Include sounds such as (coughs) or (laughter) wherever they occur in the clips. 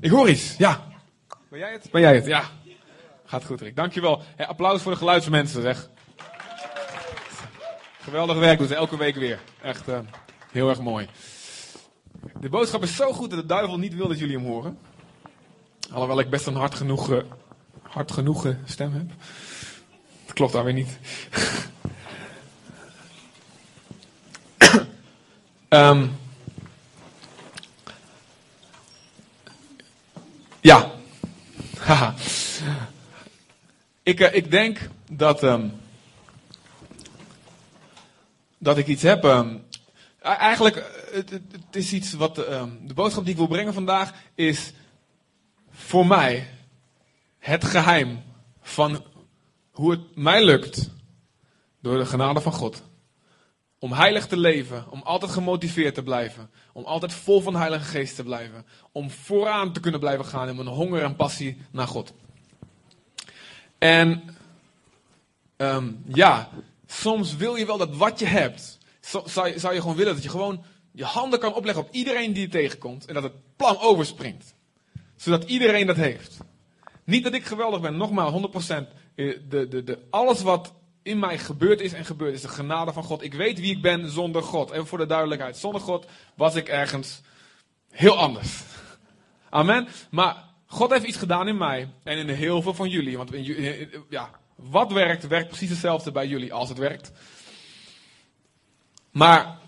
Ik hoor iets, ja. Ben jij het? Ben jij het, ja. Gaat goed, Rick. Dankjewel. Hey, applaus voor de geluidsmensen, zeg. Geweldig werk doen ze elke week weer. Echt uh, heel erg mooi. De boodschap is zo goed dat de duivel niet wil dat jullie hem horen. Alhoewel ik best een hard genoeg, uh, hard genoeg stem heb. Dat klopt daar weer niet. um, (coughs) ja. Ik, uh, ik denk dat, um, dat ik iets heb. Um, eigenlijk, het, het, is iets wat. de boodschap die ik wil brengen vandaag is voor mij het geheim van hoe het mij lukt, door de genade van God, om heilig te leven, om altijd gemotiveerd te blijven, om altijd vol van de Heilige Geest te blijven, om vooraan te kunnen blijven gaan in mijn honger en passie naar God. En um, ja, soms wil je wel dat wat je hebt, zou, je, zou je gewoon willen dat je gewoon je handen kan opleggen op iedereen die je tegenkomt en dat het plan overspringt. Zodat iedereen dat heeft. Niet dat ik geweldig ben, nogmaals, 100%. Eh, de, de, de, alles wat in mij gebeurd is en gebeurd is de genade van God. Ik weet wie ik ben zonder God. Even voor de duidelijkheid. Zonder God was ik ergens heel anders. (laughs) Amen. Maar God heeft iets gedaan in mij en in heel veel van jullie. Want in, ja, wat werkt, werkt precies hetzelfde bij jullie als het werkt. Maar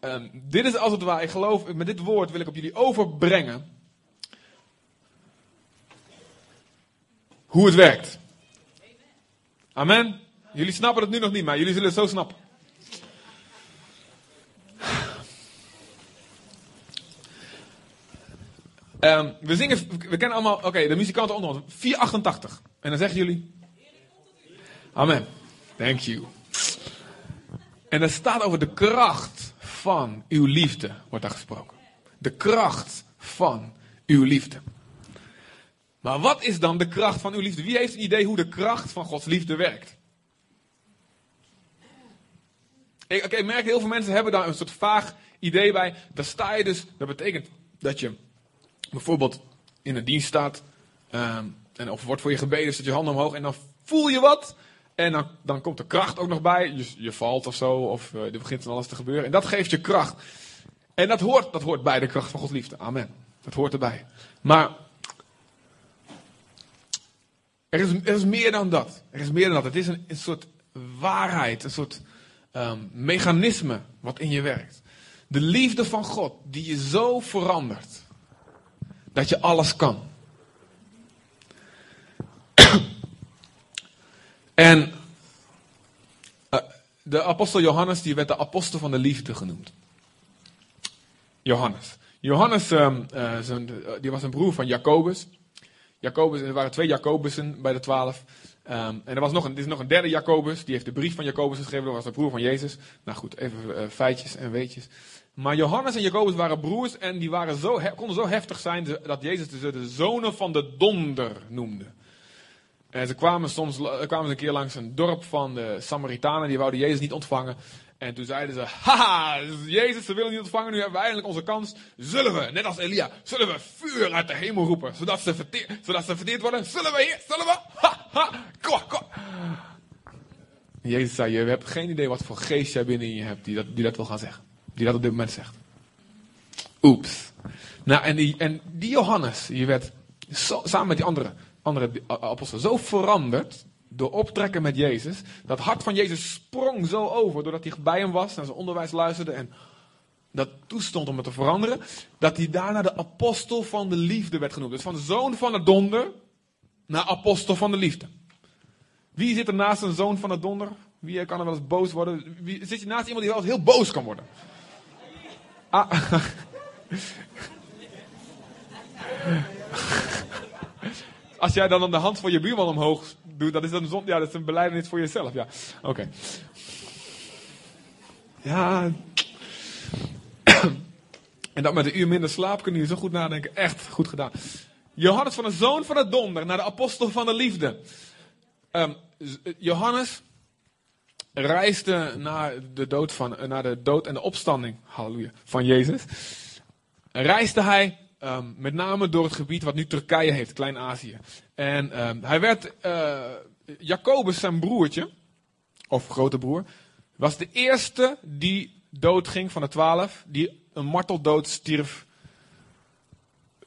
um, dit is als het ware, ik geloof, met dit woord wil ik op jullie overbrengen hoe het werkt. Amen. Jullie snappen het nu nog niet, maar jullie zullen het zo snappen. Um, we zingen, we kennen allemaal, oké, de muzikanten onder ons. 488. En dan zeggen jullie. Amen. Thank you. En er staat over de kracht van uw liefde, wordt daar gesproken. De kracht van uw liefde. Maar wat is dan de kracht van uw liefde? Wie heeft een idee hoe de kracht van Gods liefde werkt? Oké, ik merk heel veel mensen hebben daar een soort vaag idee bij. Daar sta je dus, dat betekent dat je bijvoorbeeld in een dienst staat. Um, en of wordt voor je gebeden, zet je handen omhoog en dan voel je wat. En dan, dan komt de kracht ook nog bij. Je, valt of zo, of uh, er begint van alles te gebeuren. En dat geeft je kracht. En dat hoort, dat hoort bij de kracht van Gods liefde. Amen. Dat hoort erbij. Maar er is, er is meer dan dat. Er is meer dan dat. Het is een, een soort waarheid, een soort um, mechanisme wat in je werkt. De liefde van God die je zo verandert dat je alles kan. (clears throat) en uh, de apostel Johannes die werd de apostel van de liefde genoemd. Johannes. Johannes um, uh, zijn, die was een broer van Jacobus. Jacobus, er waren twee Jacobussen bij de twaalf. Um, en er was nog een, er is nog een derde Jacobus, die heeft de brief van Jacobus geschreven, dat was de broer van Jezus. Nou goed, even uh, feitjes en weetjes. Maar Johannes en Jacobus waren broers en die waren zo, konden zo heftig zijn dat Jezus ze de zonen van de donder noemde. En ze kwamen soms kwamen ze een keer langs een dorp van de Samaritanen, die wouden Jezus niet ontvangen. En toen zeiden ze, haha, Jezus, ze willen niet ontvangen, nu hebben we eindelijk onze kans. Zullen we, net als Elia, zullen we vuur uit de hemel roepen, zodat ze verteerd, zodat ze verteerd worden? Zullen we hier, zullen we? Ha, ha, kom, kom. Jezus zei, je hebt geen idee wat voor geest jij binnen je hebt die dat, die dat wil gaan zeggen. Die dat op dit moment zegt. Oeps. Nou, en die, en die Johannes, je werd samen met die andere, andere apostelen zo veranderd door optrekken met Jezus. Dat hart van Jezus sprong zo over doordat hij bij hem was, naar zijn onderwijs luisterde en dat toestond om het te veranderen. Dat hij daarna de apostel van de liefde werd genoemd. Dus van zoon van de donder naar apostel van de liefde. Wie zit er naast een zoon van de donder? Wie kan er wel eens boos worden? Wie, zit je naast iemand die wel eens heel boos kan worden? Ah. (laughs) Als jij dan aan de hand van je buurman omhoog dat is dan zon, ja, dat is een beleidenis voor jezelf. Ja, oké. Ja. (clears throat) en dat met een uur minder slaap kun je zo goed nadenken. Echt goed gedaan. Johannes van de zoon van de donder naar de apostel van de liefde. Um, Johannes reisde naar de, dood van, naar de dood en de opstanding, halleluja, van Jezus. Reisde hij ehm, met name door het gebied wat nu Turkije heeft, Klein-Azië. En ehm, hij werd, uh, Jacobus, zijn broertje, of grote broer, was de eerste die doodging van de twaalf, die een marteldood stierf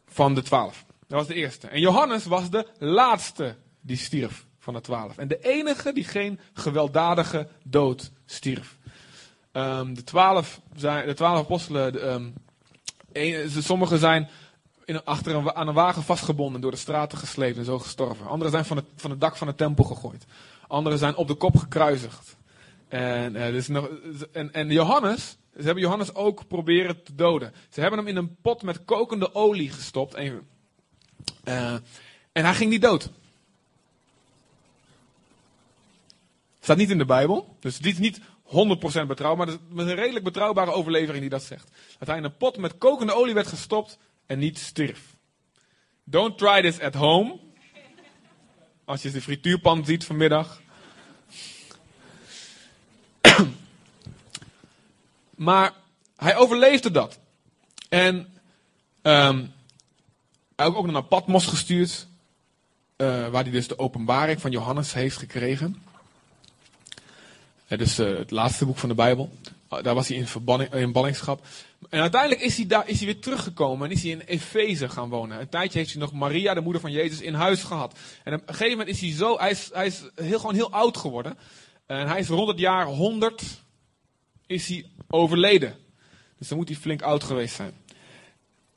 van de twaalf. Dat was de eerste. En Johannes was de laatste die stierf van de twaalf. En de enige die geen gewelddadige dood stierf. Um, de, twaalf zijn, de twaalf apostelen, um, sommigen zijn in, achter een, aan een wagen vastgebonden, door de straten gesleept en zo gestorven. Anderen zijn van het, van het dak van de tempel gegooid. Anderen zijn op de kop gekruisigd. En, uh, dus nog, en, en Johannes, ze hebben Johannes ook proberen te doden. Ze hebben hem in een pot met kokende olie gestopt. En, uh, en hij ging niet dood. Staat niet in de Bijbel. Dus dit is niet 100% betrouwbaar. Maar het is een redelijk betrouwbare overlevering die dat zegt. Dat hij in een pot met kokende olie werd gestopt en niet stierf. Don't try this at home. Als je de frituurpan ziet vanmiddag. maar hij overleefde dat. En um, hij ook, naar Patmos gestuurd. Uh, waar hij dus de openbaring van Johannes heeft gekregen. Het is uh, het laatste boek van de Bijbel. Uh, daar was hij in, verbanning, in ballingschap. En uiteindelijk is hij, daar, is hij weer teruggekomen en is hij in Efeze gaan wonen. Een tijdje heeft hij nog Maria, de moeder van Jezus, in huis gehad. En op een gegeven moment is hij zo, hij is, hij is heel, gewoon heel oud geworden. En hij is rond het jaar 100 is hij overleden. Dus dan moet hij flink oud geweest zijn.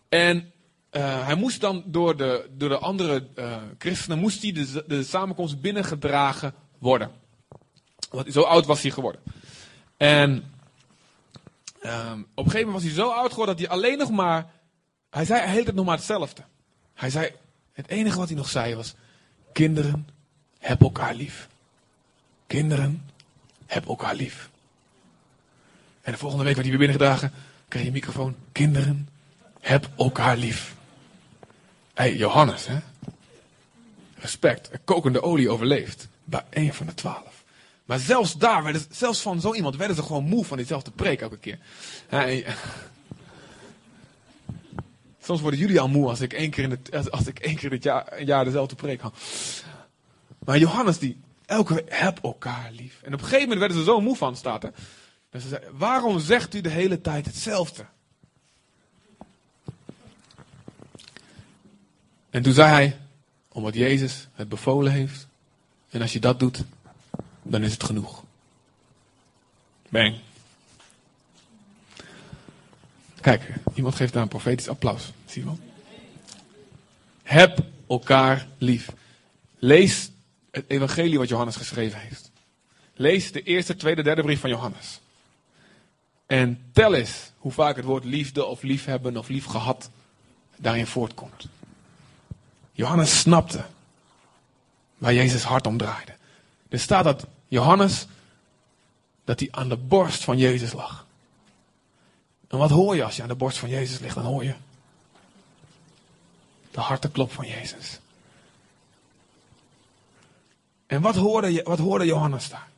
En uh, hij moest dan door de, door de andere uh, christenen, moest hij de, de samenkomst binnengedragen worden. Want zo oud was hij geworden. En um, op een gegeven moment was hij zo oud geworden dat hij alleen nog maar. Hij zei hij het nog maar hetzelfde. Hij zei. Het enige wat hij nog zei was: Kinderen, heb elkaar lief. Kinderen, heb elkaar lief. En de volgende week werd hij weer binnengedragen. Kreeg je microfoon. Kinderen, heb elkaar lief. Hé, hey, Johannes, hè? Respect. Kokende olie overleeft. Bij één van de twaalf. Maar zelfs daar, werden, zelfs van zo iemand, werden ze gewoon moe van diezelfde preek elke keer. (laughs) soms worden jullie al moe als ik één keer, in het, als ik één keer dit jaar, jaar dezelfde preek had. Maar Johannes die, elke week, heb elkaar lief. En op een gegeven moment werden ze zo moe van, staat er. Ze zeiden, waarom zegt u de hele tijd hetzelfde? En toen zei hij, omdat Jezus het bevolen heeft. En als je dat doet, dan is het genoeg. Bang. Kijk, iemand geeft daar een profetisch applaus. Zie je wel? Heb elkaar lief. Lees het evangelie wat Johannes geschreven heeft. Lees de eerste, tweede, derde brief van Johannes. En tel eens hoe vaak het woord liefde of liefhebben of liefgehad daarin voortkomt. Johannes snapte waar Jezus hart om draaide. Er staat dat Johannes, dat hij aan de borst van Jezus lag. En wat hoor je als je aan de borst van Jezus ligt? Dan hoor je de harteklop van Jezus. En wat hoorde, wat hoorde Johannes daar?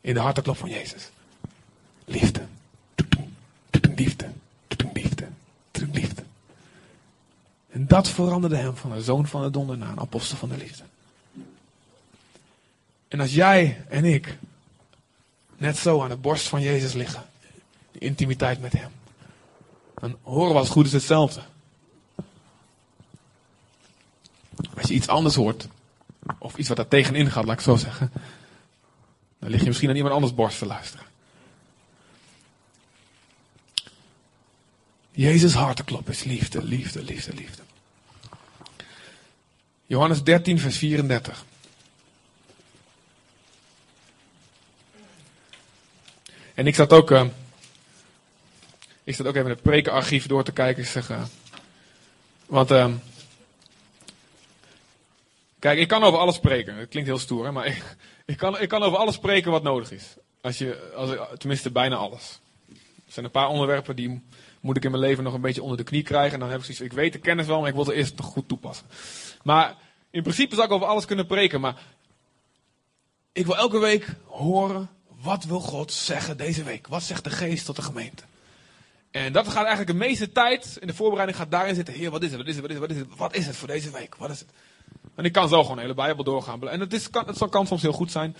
In de harteklop van Jezus. Liefde. Liefde. Liefde. Liefde. En dat veranderde hem van een zoon van de donder naar een apostel van de liefde. En als jij en ik net zo aan de borst van Jezus liggen, de intimiteit met Hem, dan horen we als goed is hetzelfde. Als je iets anders hoort, of iets wat daar tegenin gaat, laat ik zo zeggen, dan lig je misschien aan iemand anders borst te luisteren. Jezus harteklop is liefde, liefde, liefde, liefde. Johannes 13, vers 34. En ik zat ook, uh, ik zat ook even het prekenarchief door te kijken. Zeg, uh, want, uh, kijk, ik kan over alles spreken. Het klinkt heel stoer, hè, maar (laughs) ik, ik, kan, ik kan over alles spreken wat nodig is. Als je, als, tenminste, bijna alles. Er zijn een paar onderwerpen die moet ik in mijn leven nog een beetje onder de knie krijgen. En dan heb ik zoiets, ik weet de kennis wel, maar ik wil ze eerst nog goed toepassen. Maar in principe zou ik over alles kunnen preken, maar ik wil elke week horen wat wil God zeggen deze week? Wat zegt de geest tot de gemeente? En dat gaat eigenlijk de meeste tijd in de voorbereiding gaat daarin zitten. Heer, wat is het? Wat is het? Wat is het? Wat is het, wat is het voor deze week? Wat is het? En ik kan zo gewoon de hele Bijbel doorgaan. En het, is, kan, het kan soms heel goed zijn.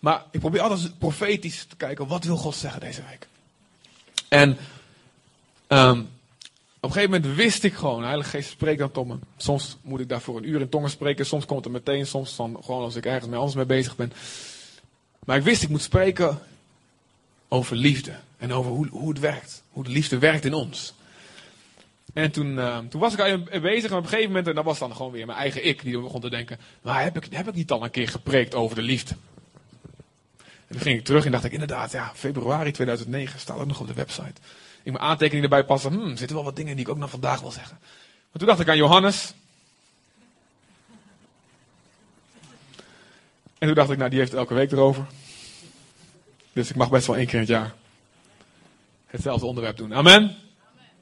Maar ik probeer altijd profetisch te kijken. Wat wil God zeggen deze week? En um, op een gegeven moment wist ik gewoon. Heilige Geest spreekt dan tot me. Soms moet ik daarvoor een uur in tongen spreken. Soms komt het meteen. Soms dan gewoon als ik ergens mee anders mee bezig ben. Maar ik wist ik moet spreken over liefde. En over hoe, hoe het werkt. Hoe de liefde werkt in ons. En toen, uh, toen was ik al bezig en op een gegeven moment, en dat was dan gewoon weer mijn eigen ik, die begon te denken, maar heb ik, heb ik niet al een keer gepreekt over de liefde? En toen ging ik terug en dacht ik, inderdaad, ja, februari 2009 staat ook nog op de website. Ik mijn aantekeningen erbij passen, hmm, zitten wel wat dingen die ik ook nog vandaag wil zeggen. Maar toen dacht ik aan Johannes. En toen dacht ik, nou, die heeft elke week erover. Dus ik mag best wel één keer in het jaar hetzelfde onderwerp doen. Amen.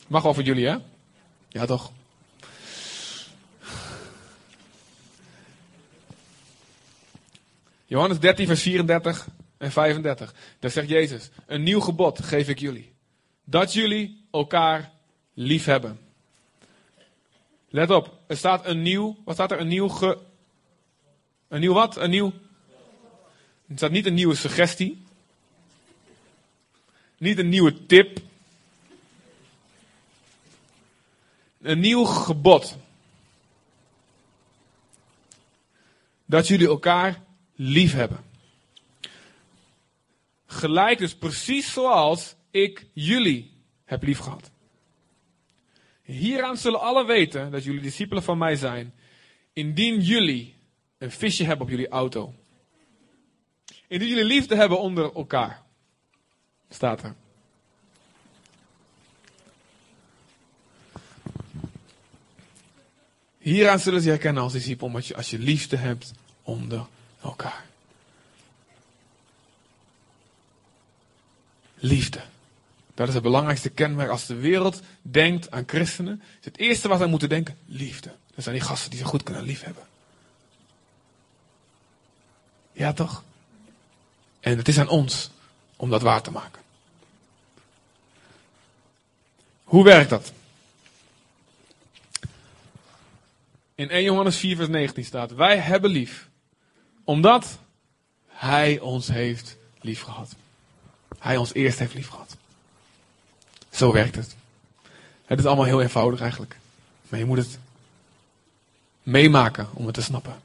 Mag voor jullie, hè? Ja, toch? Johannes 13, vers 34 en 35. Daar zegt Jezus: Een nieuw gebod geef ik jullie. Dat jullie elkaar lief hebben. Let op, er staat een nieuw. Wat staat er? Een nieuw ge. Een nieuw wat? Een nieuw. Er staat niet een nieuwe suggestie. Niet een nieuwe tip. Een nieuw gebod. Dat jullie elkaar lief hebben. Gelijk dus precies zoals ik jullie heb lief gehad. Hieraan zullen alle weten dat jullie discipelen van mij zijn. Indien jullie een visje hebben op jullie auto. Indien jullie liefde hebben onder elkaar. Staat er. Hieraan zullen ze herkennen als discipel, omdat je, als je liefde hebt onder elkaar. Liefde. Dat is het belangrijkste kenmerk. Als de wereld denkt aan christenen, is het eerste wat zij moeten denken, liefde. Dat zijn die gasten die ze goed kunnen liefhebben. Ja toch? En het is aan ons om dat waar te maken. Hoe werkt dat? In 1 Johannes 4, vers 19 staat: Wij hebben lief, omdat Hij ons heeft lief gehad. Hij ons eerst heeft lief gehad. Zo werkt het. Het is allemaal heel eenvoudig eigenlijk. Maar je moet het meemaken om het te snappen.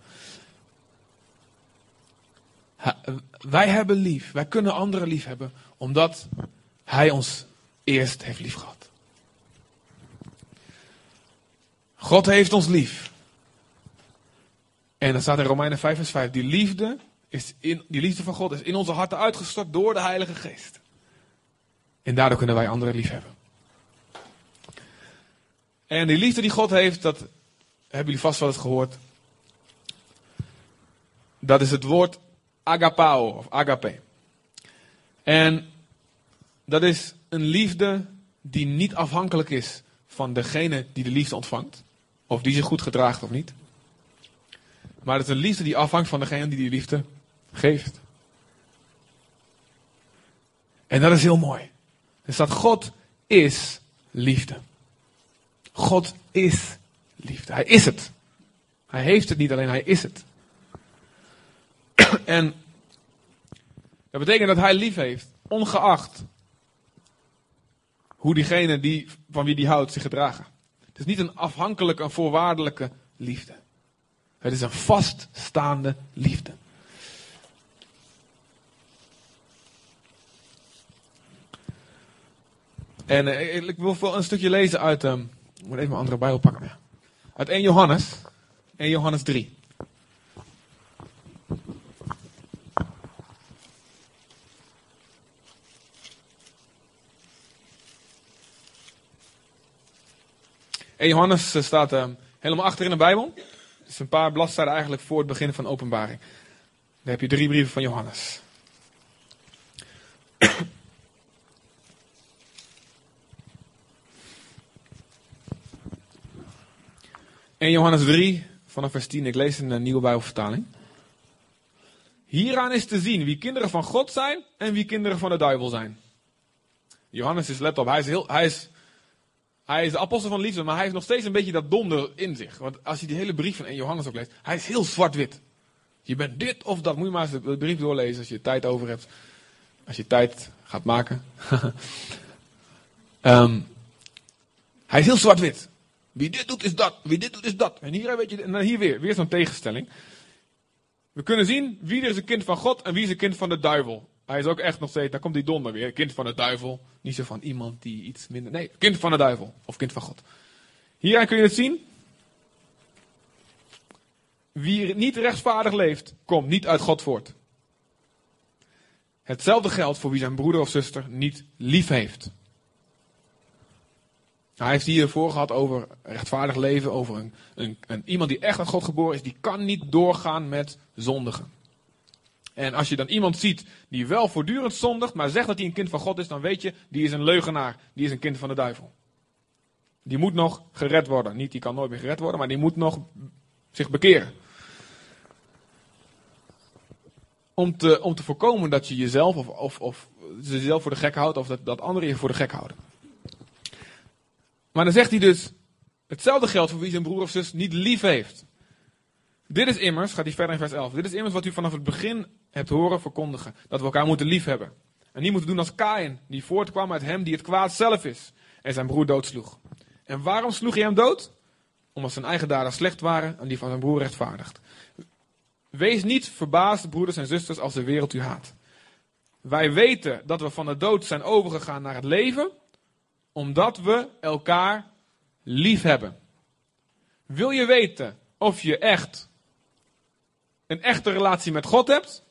Wij hebben lief. Wij kunnen anderen lief hebben. Omdat Hij ons eerst heeft lief gehad. God heeft ons lief. En dan staat in Romeinen 5 vers 5. Die liefde, is in, die liefde van God is in onze harten uitgestort door de Heilige Geest. En daardoor kunnen wij anderen lief hebben. En die liefde die God heeft, dat hebben jullie vast wel eens gehoord. Dat is het woord agapao of agape. En dat is een liefde die niet afhankelijk is van degene die de liefde ontvangt. Of die zich goed gedraagt of niet. Maar het is een liefde die afhangt van degene die die liefde geeft. En dat is heel mooi. Dus dat God is liefde. God is liefde. Hij is het. Hij heeft het niet alleen, hij is het. (coughs) En dat betekent dat hij lief heeft, ongeacht hoe diegene die, van wie die houdt zich gedragen. Het is niet een afhankelijke, een voorwaardelijke liefde. Het is een vaststaande liefde. En uh, ik wil wel een stukje lezen uit. Um, ik moet even mijn andere Bijbel pakken. Uit 1 Johannes. 1 Johannes 3. En Johannes staat uh, helemaal achter in de Bijbel. Is een paar bladzijden eigenlijk voor het begin van openbaring. Dan heb je drie brieven van Johannes. (clears throat) En Johannes 3, vanaf vers 10, ik lees in de nieuwe Bijbelvertaling. Hieraan is te zien wie kinderen van God zijn en wie kinderen van de duivel zijn. Johannes is, let op, hij is, heel, hij, is, hij is de apostel van liefde, maar hij heeft nog steeds een beetje dat donder in zich. Want als je die hele brief van 1 Johannes ook leest, hij is heel zwart-wit. Je bent dit of dat. Moet je maar eens de brief doorlezen als je tijd over hebt. Als je tijd gaat maken. um, (laughs) hij is heel zwart-wit. Wie dit doet is dat. Wie dit doet is dat. En hier, weet je, en dan hier weer. Weer zo'n tegenstelling. We kunnen zien wie er is een kind van God en wie is een kind van de duivel. Hij is ook echt nog steeds, daar komt die donder weer. Kind van de duivel. Niet zo van iemand die iets minder. Nee, kind van de duivel. Of kind van God. Hieraan kun je het zien. Wie niet rechtvaardig leeft, komt niet uit God voort. Hetzelfde geldt voor wie zijn broeder of zuster niet lief heeft. Hij heeft hier voor gehad over rechtvaardig leven, over een, een, een, iemand die echt uit God geboren is, die kan niet doorgaan met zondigen. En als je dan iemand ziet die wel voortdurend zondigt, maar zegt dat hij een kind van God is, dan weet je, die is een leugenaar, die is een kind van de duivel. Die moet nog gered worden. Niet, die kan nooit meer gered worden, maar die moet nog zich bekeren. Om te, om te voorkomen dat je jezelf of, of, of jezelf voor de gek houdt, of dat, dat anderen je voor de gek houden. Maar dan zegt hij dus, hetzelfde geldt voor wie zijn broer of zus niet lief heeft. Dit is immers, gaat hij verder in vers 11, dit is immers wat u vanaf het begin hebt horen verkondigen. Dat we elkaar moeten lief hebben. En niet moeten doen als Kain, die voortkwam uit hem die het kwaad zelf is. En zijn broer doodsloeg. En waarom sloeg hij hem dood? Omdat zijn eigen daden slecht waren en die van zijn broer rechtvaardigd. Wees niet verbaasd, broeders en zusters, als de wereld u haat. Wij weten dat we van de dood zijn overgegaan naar het leven, omdat we elkaar lief hebben. Wil je weten of je echt een echte relatie met God hebt?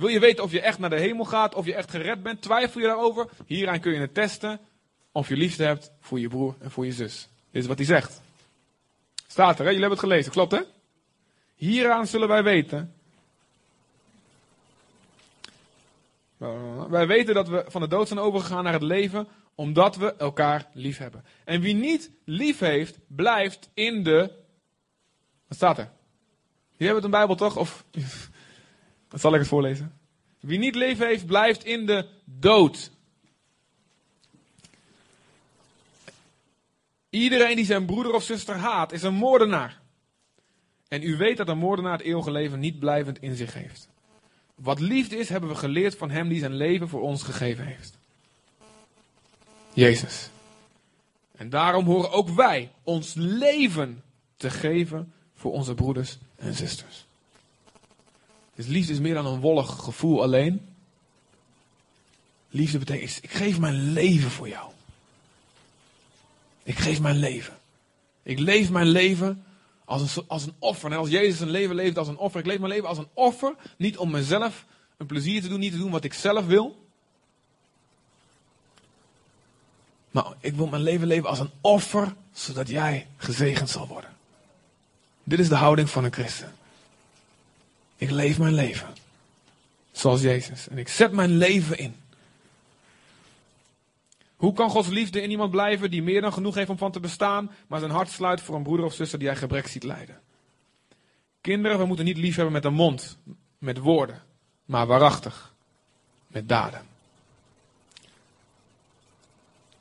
Wil je weten of je echt naar de hemel gaat, of je echt gered bent? Twijfel je daarover? Hieraan kun je het testen of je liefde hebt voor je broer en voor je zus. Dit is wat hij zegt. Staat er, hè? jullie hebben het gelezen, klopt hè? Hieraan zullen wij weten. Wij weten dat we van de dood zijn overgegaan naar het leven, omdat we elkaar lief hebben. En wie niet lief heeft, blijft in de. Wat staat er? Jullie hebben het een Bijbel toch? Of. Wat (laughs) zal ik het voorlezen? Wie niet lief heeft, blijft in de dood. Iedereen die zijn broeder of zuster haat, is een moordenaar. En u weet dat een moordenaar het eeuwige leven niet blijvend in zich heeft. Wat liefde is, hebben we geleerd van hem die zijn leven voor ons gegeven heeft. Jezus. En daarom horen ook wij ons leven te geven voor onze broeders en zusters. Dus liefde is meer dan een wollig gevoel alleen. Liefde betekent, ik geef mijn leven voor jou. Ik geef mijn leven. Ik leef mijn leven als een, als een offer. En als Jezus zijn leven leeft als een offer. Ik leef mijn leven als een offer. Niet om mezelf een plezier te doen, niet te doen wat ik zelf wil. Maar ik wil mijn leven leven als een offer, zodat jij gezegend zal worden. Dit is de houding van een christen. Ik leef mijn leven. Zoals Jezus. En ik zet mijn leven in. Hoe kan Gods liefde in iemand blijven die meer dan genoeg heeft om van te bestaan, maar zijn hart sluit voor een broeder of zuster die hij gebrek ziet lijden? Kinderen, we moeten niet lief hebben met de mond, met woorden, maar waarachtig, met daden.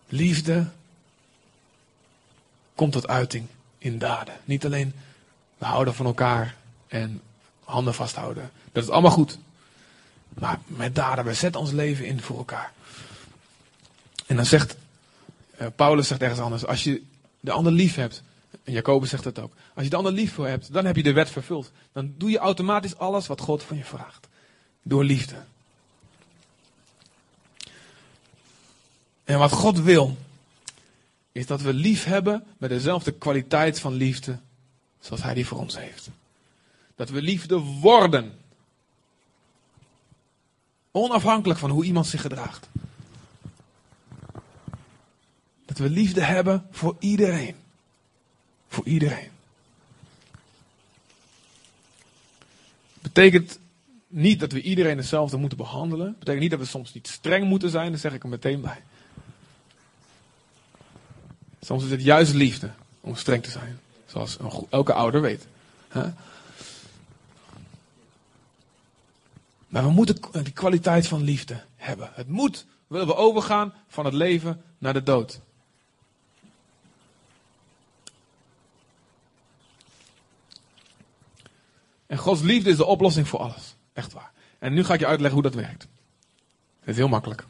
Liefde komt tot uiting in daden. Niet alleen we houden van elkaar en handen vasthouden. Dat is allemaal goed. Maar met daden, we zetten ons leven in voor elkaar. En dan zegt uh, Paulus zegt ergens anders, als je de ander lief hebt, en Jacobus zegt het ook, als je de ander lief voor hebt, dan heb je de wet vervuld. Dan doe je automatisch alles wat God van je vraagt. Door liefde. En wat God wil, is dat we lief hebben met dezelfde kwaliteit van liefde zoals Hij die voor ons heeft. Dat we liefde worden. Onafhankelijk van hoe iemand zich gedraagt. Dat we liefde hebben voor iedereen. Voor iedereen. Betekent niet dat we iedereen hetzelfde moeten behandelen. Betekent niet dat we soms niet streng moeten zijn. Daar zeg ik er meteen bij. Soms is het juist liefde om streng te zijn. Zoals elke ouder weet. Maar we moeten die kwaliteit van liefde hebben. Het moet willen we overgaan van het leven naar de dood. En Gods liefde is de oplossing voor alles. Echt waar. En nu ga ik je uitleggen hoe dat werkt. Het is heel makkelijk.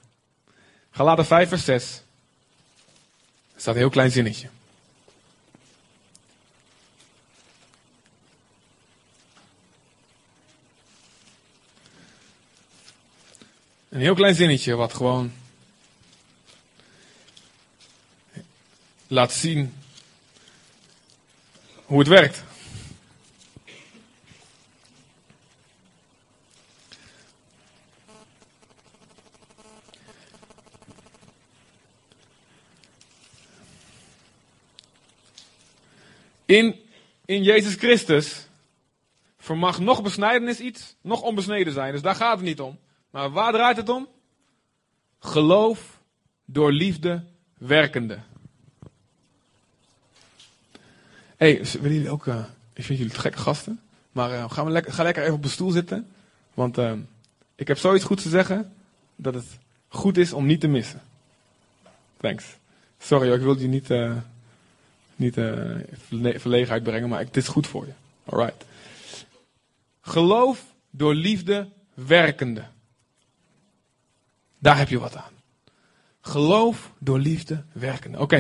Galaten 5 vers 6. Er staat een heel klein zinnetje. Een heel klein zinnetje wat gewoon laat zien hoe het werkt. In, in Jezus Christus vermag nog besnijdenis iets, nog onbesneden zijn. Dus daar gaat het niet om. Maar waar draait het om? Geloof door liefde werkende. Hé, hey, willen jullie ook. Ik vind jullie gekke gasten. Maar gaan we lekker, ga lekker even op de stoel zitten. Want uh, ik heb zoiets goeds te zeggen. Dat het goed is om niet te missen. Thanks. Sorry, ik wilde je niet, niet verlegenheid brengen. Maar het is goed voor je. Alright. Geloof door liefde werkende. Daar heb je wat aan. Geloof door liefde werkende. Oké.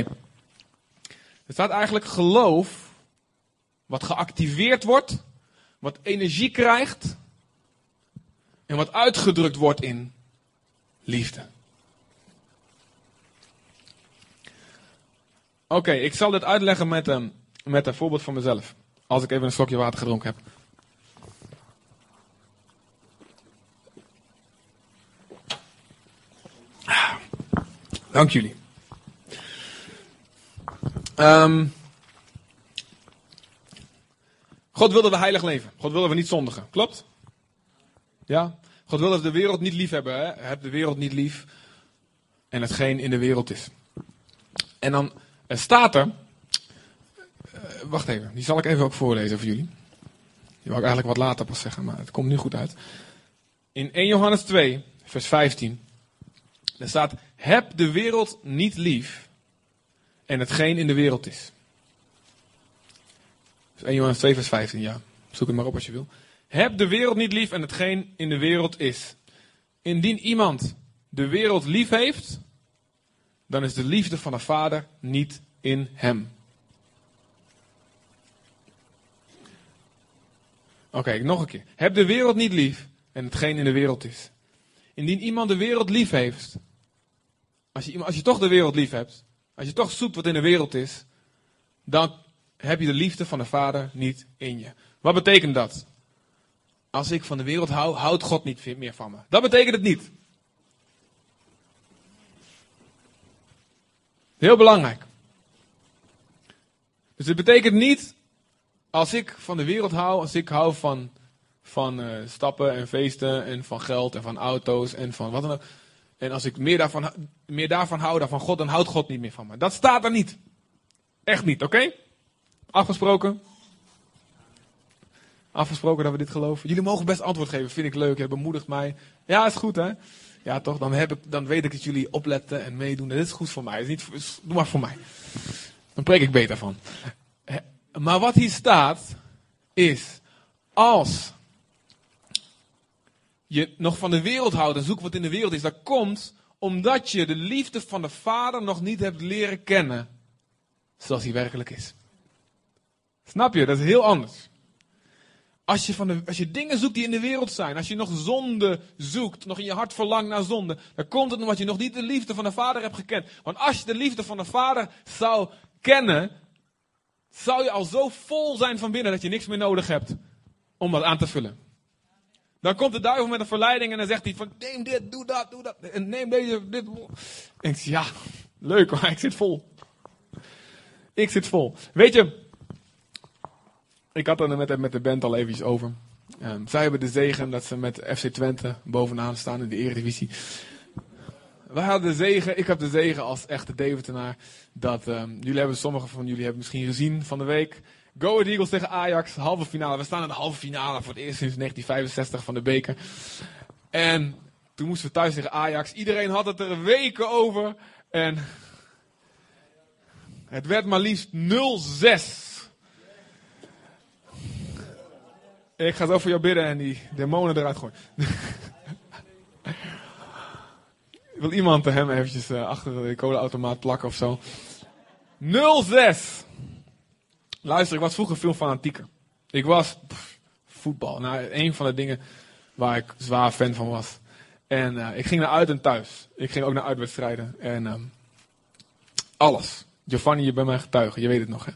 Er staat eigenlijk geloof, wat geactiveerd wordt, wat energie krijgt en wat uitgedrukt wordt in liefde. Oké, ik zal dit uitleggen met een, met een voorbeeld van mezelf. Als ik even een slokje water gedronken heb. Dank jullie. Um, God wilde we heilig leven. God wilde we niet zondigen. Klopt? Ja? God wilde de wereld niet lief hebben. Hè? Heb de wereld niet lief. En hetgeen in de wereld is. En dan staat er. Uh, wacht even, die zal ik even ook voorlezen voor jullie. Die wou ik eigenlijk wat later pas zeggen, maar het komt nu goed uit. In 1 Johannes 2, vers 15. Er staat: Heb de wereld niet lief en hetgeen in de wereld is. Dus 1 Johannes 2, vers 15, ja. Zoek het maar op als je wil. Heb de wereld niet lief en hetgeen in de wereld is. Indien iemand de wereld lief heeft, dan is de liefde van de Vader niet in hem. Oké, nog een keer. Heb de wereld niet lief en hetgeen in de wereld is. Indien iemand de wereld lief heeft, als je, als je toch de wereld lief hebt, als je toch zoekt wat in de wereld is, dan heb je de liefde van de Vader niet in je. Wat betekent dat? Als ik van de wereld hou, houdt God niet meer van me. Dat betekent het niet. Heel belangrijk. Dus het betekent niet, als ik van de wereld hou, als ik hou van, van uh, stappen en feesten en van geld en van auto's en van wat dan ook. En als ik meer daarvan, meer daarvan hou dan van God, dan houdt God niet meer van me. Dat staat er niet. Echt niet, oké? Afgesproken? Afgesproken dat we dit geloven. Jullie mogen best antwoord geven, vind ik leuk, het bemoedigt mij. Ja, is goed hè? Ja, toch? Dan, heb ik, dan weet ik dat jullie opletten en meedoen. Dit is goed voor mij. Is niet, doe maar voor mij. Dan preek ik beter van. Maar wat hier staat, is als je nog van de wereld houdt en zoekt wat in de wereld is, dat komt omdat je de liefde van de Vader nog niet hebt leren kennen zoals hij werkelijk is. Snap je? Dat is heel anders. Als je, van de, als je dingen zoekt die in de wereld zijn, als je nog zonde zoekt, nog in je hart verlangt naar zonde, dan komt het omdat je nog niet de liefde van de Vader hebt gekend. Want als je de liefde van de Vader zou kennen, zou je al zo vol zijn van binnen dat je niks meer nodig hebt om dat aan te vullen. Dan komt de duivel met een verleiding en dan zegt hij van neem dit, doe dat, doe dat. En neem deze, dit. Ik zeg ja, leuk (laughs) maar ik zit vol. Ik zit vol. Weet je, ik had er met, met de band al even over. Um, zij hebben de zegen dat ze met FC Twente bovenaan staan in de Eredivisie. Wij hadden de zegen, ik heb de zegen als echte Deventenaar. Dat um, jullie hebben, sommigen van jullie hebben misschien gezien van de week. Go Ahead Eagles tegen Ajax, halve finale. We staan in de halve finale voor het eerst sinds 1965 van de beker. En toen moesten we thuis tegen Ajax. Iedereen had het er weken over. En het werd maar liefst 0-6. Ik ga zo voor jou bidden en die demonen eruit gooien. (laughs) Wil iemand hem eventjes uh, achter de codeautomaat plakken of zo? 06. Luister, ik was vroeger veel fanatieker. Ik was voetbal. Nou, een van de dingen waar ik zwaar fan van was. En uh, ik ging naar uit en thuis. Ik ging ook naar uitwedstrijden. En um, alles. Giovanni, je bent mijn getuige. Je weet het nog, hè?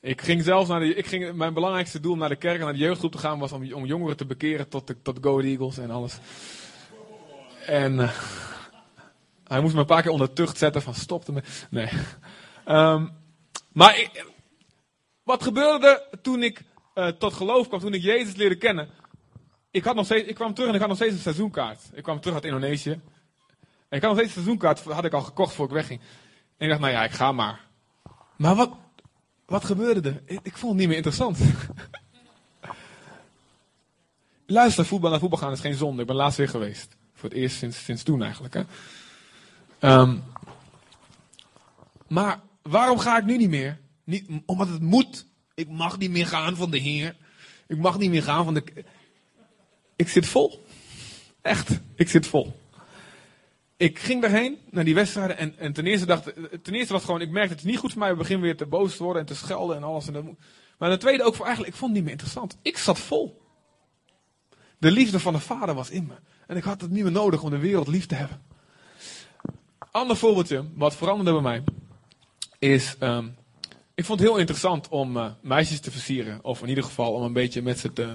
Ik ging zelfs naar de, ik ging, mijn belangrijkste doel om naar de kerk en naar de jeugdgroep te gaan was om, om jongeren te bekeren tot, de, tot Go Eagles en alles. En uh, hij moest me een paar keer onder tucht zetten van stop ermee. Nee. Um, maar ik, wat gebeurde toen ik uh, tot geloof kwam, toen ik Jezus leerde kennen? Ik, had nog steeds, ik kwam terug en ik had nog steeds een seizoenkaart. Ik kwam terug uit Indonesië. En ik had nog steeds een seizoenkaart, had ik al gekocht voor ik wegging. En ik dacht, nou ja, ik ga maar. Maar wat, wat gebeurde er? Ik, ik vond het niet meer interessant. (laughs) Luister, voetbal naar voetbal gaan is geen zonde. Ik ben laatst weer geweest. Voor het eerst sinds, sinds toen eigenlijk. Hè? Um, maar waarom ga ik nu niet meer? Niet, omdat het moet. Ik mag niet meer gaan van de Heer. Ik mag niet meer gaan van de. Ik zit vol. Echt, ik zit vol. Ik ging daarheen, naar die wedstrijden. En, en ten, eerste dacht, ten eerste was gewoon, ik merkte het niet goed voor mij. We beginnen weer te boos te worden en te schelden en alles. En dat, maar ten tweede ook voor eigenlijk, ik vond het niet meer interessant. Ik zat vol. De liefde van de vader was in me. En ik had het niet meer nodig om de wereld lief te hebben. Ander voorbeeldje, wat veranderde bij mij, is, um, ik vond het heel interessant om uh, meisjes te versieren. Of in ieder geval om een beetje met ze te,